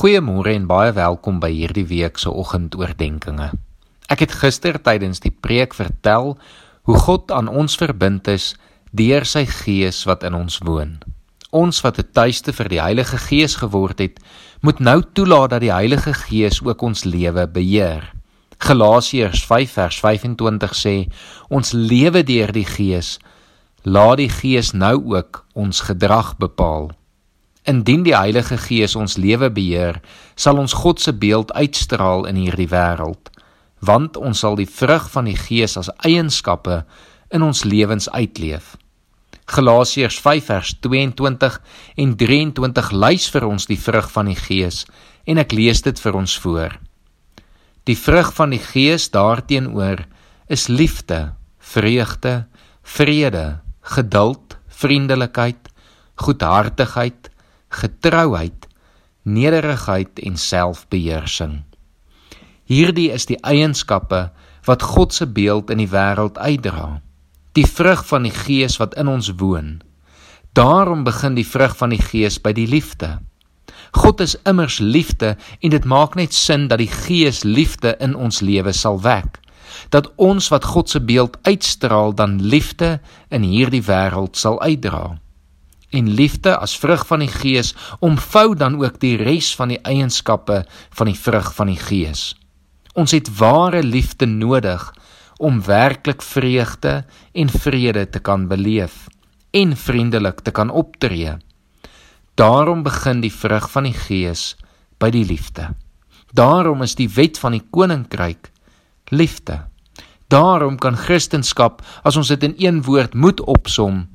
Goeiemôre en baie welkom by hierdie week se oggendoordenkings. Ek het gister tydens die preek vertel hoe God aan ons verbind is deur sy Gees wat in ons woon. Ons wat 'n tuiste vir die Heilige Gees geword het, moet nou toelaat dat die Heilige Gees ook ons lewe beheer. Galasiërs 5 vers 25 sê: Ons lewe deur die Gees. Laat die Gees nou ook ons gedrag bepaal. Indien die Heilige Gees ons lewe beheer, sal ons God se beeld uitstraal in hierdie wêreld, want ons sal die vrug van die Gees as eienskappe in ons lewens uitleef. Galasiërs 5 vers 22 en 23 lys vir ons die vrug van die Gees en ek lees dit vir ons voor. Die vrug van die Gees daarteenoor is liefde, vreugde, vrede, geduld, vriendelikheid, goedhartigheid, getrouheid, nederigheid en selfbeheersing. Hierdie is die eienskappe wat God se beeld in die wêreld uitdra. Die vrug van die Gees wat in ons woon. Daarom begin die vrug van die Gees by die liefde. God is immers liefde en dit maak net sin dat die Gees liefde in ons lewe sal wek. Dat ons wat God se beeld uitstraal dan liefde in hierdie wêreld sal uitdra en liefde as vrug van die Gees omvou dan ook die res van die eienskappe van die vrug van die Gees. Ons het ware liefde nodig om werklik vreugde en vrede te kan beleef en vriendelik te kan optree. Daarom begin die vrug van die Gees by die liefde. Daarom is die wet van die koninkryk liefde. Daarom kan Christendom, as ons dit in een woord moet opsom,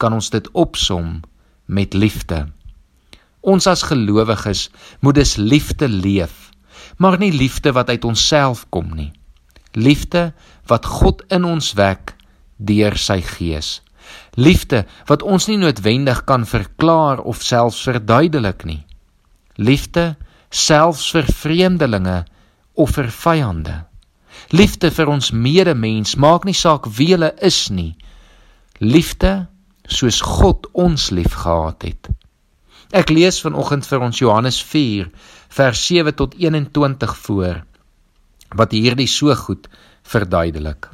kan ons dit opsom met liefde. Ons as gelowiges moet dus liefde leef, maar nie liefde wat uit onsself kom nie. Liefde wat God in ons wek deur sy Gees. Liefde wat ons nie noodwendig kan verklaar of selfs verduidelik nie. Liefde selfs vir vreemdelinge of vir vyande. Liefde vir ons medemens maak nie saak wie hulle is nie. Liefde soos God ons liefgehad het. Ek lees vanoggend vir ons Johannes 4 vers 7 tot 21 voor wat hierdie so goed verduidelik.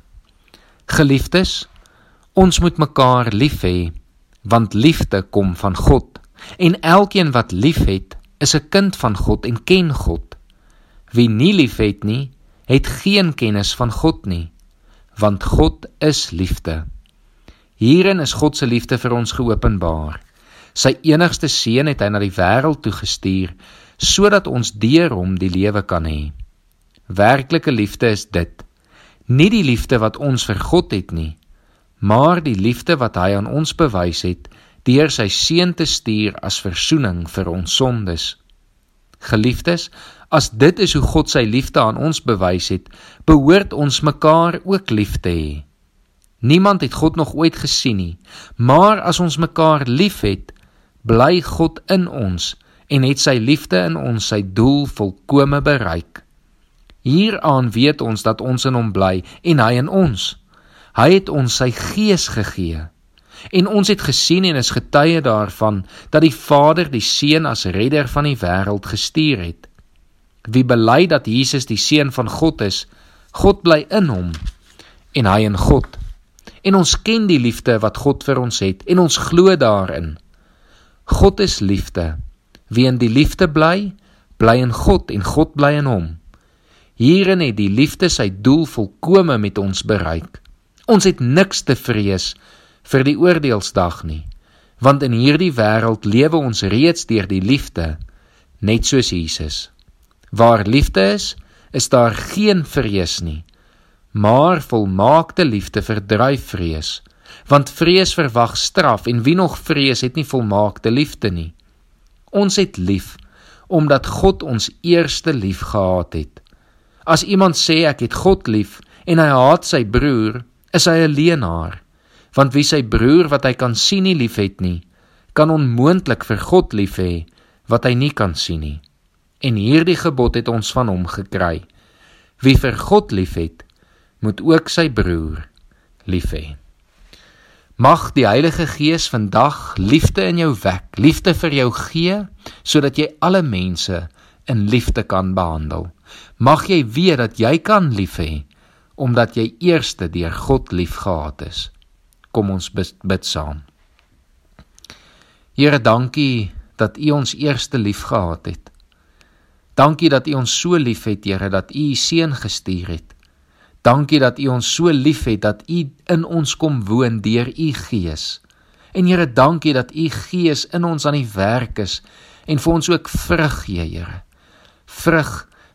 Geliefdes, ons moet mekaar lief hê want liefde kom van God en elkeen wat liefhet is 'n kind van God en ken God. Wie nie liefhet nie, het geen kennis van God nie, want God is liefde. Hierin is God se liefde vir ons geopenbaar. Sy enigste seun het hy na die wêreld toe gestuur sodat ons deur hom die lewe kan hê. Werklike liefde is dit. Nie die liefde wat ons vir God het nie, maar die liefde wat hy aan ons bewys het deur sy seun te stuur as verzoening vir ons sondes. Geliefdes, as dit is hoe God sy liefde aan ons bewys het, behoort ons mekaar ook lief te hê. Niemand het God nog ooit gesien nie, maar as ons mekaar liefhet, bly God in ons en het sy liefde in ons sy doel volkome bereik. Hieraan weet ons dat ons in hom bly en hy in ons. Hy het ons sy gees gegee. En ons het gesien en is getuie daarvan dat die Vader die Seun as redder van die wêreld gestuur het. Wie bely dat Jesus die seun van God is, God bly in hom en hy in God en ons ken die liefde wat God vir ons het en ons glo daarin. God is liefde. Wie in die liefde bly, bly in God en God bly in hom. Hierin het die liefde sy doel volkome met ons bereik. Ons het niks te vrees vir die oordeelsdag nie, want in hierdie wêreld lewe ons reeds deur die liefde, net soos Jesus. Waar liefde is, is daar geen vrees nie. Maar volmaakte liefde verdryf vrees, want vrees verwag straf en wie nog vrees het nie volmaakte liefde nie. Ons het lief omdat God ons eerste lief gehad het. As iemand sê ek het God lief en hy haat sy broer, is hy 'n leienaar, want wie sy broer wat hy kan sien nie liefhet nie, kan onmoontlik vir God lief hê wat hy nie kan sien nie. En hierdie gebod het ons van hom gekry. Wie vir God liefhet, moet ook sy broer lief hê. Mag die Heilige Gees vandag liefde in jou wek, liefde vir jou gee sodat jy alle mense in liefde kan behandel. Mag jy weet dat jy kan lief hê omdat jy eerste deur God liefgehad is. Kom ons bid saam. Here, dankie dat U ons eerste liefgehad het. Dankie dat U ons so liefhet, Here, dat U U seun gestuur het. Dankie dat U ons so liefhet dat U in ons kom woon deur U Gees. En Here, dankie dat U Gees in ons aan die werk is en vir ons ook vrug gee, Here. Vrug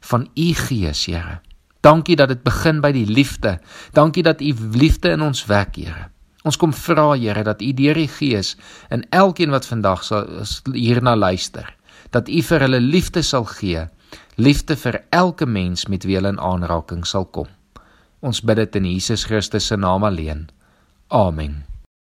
van U Gees, Here. Dankie dat dit begin by die liefde. Dankie dat U liefde in ons wek, Here. Ons kom vra, Here, dat U deur die Gees in elkeen wat vandag sal hierna luister, dat U vir hulle liefde sal gee, liefde vir elke mens met wie hulle in aanraking sal kom. Ons bid dit in Jesus Christus se naam alleen. Amen.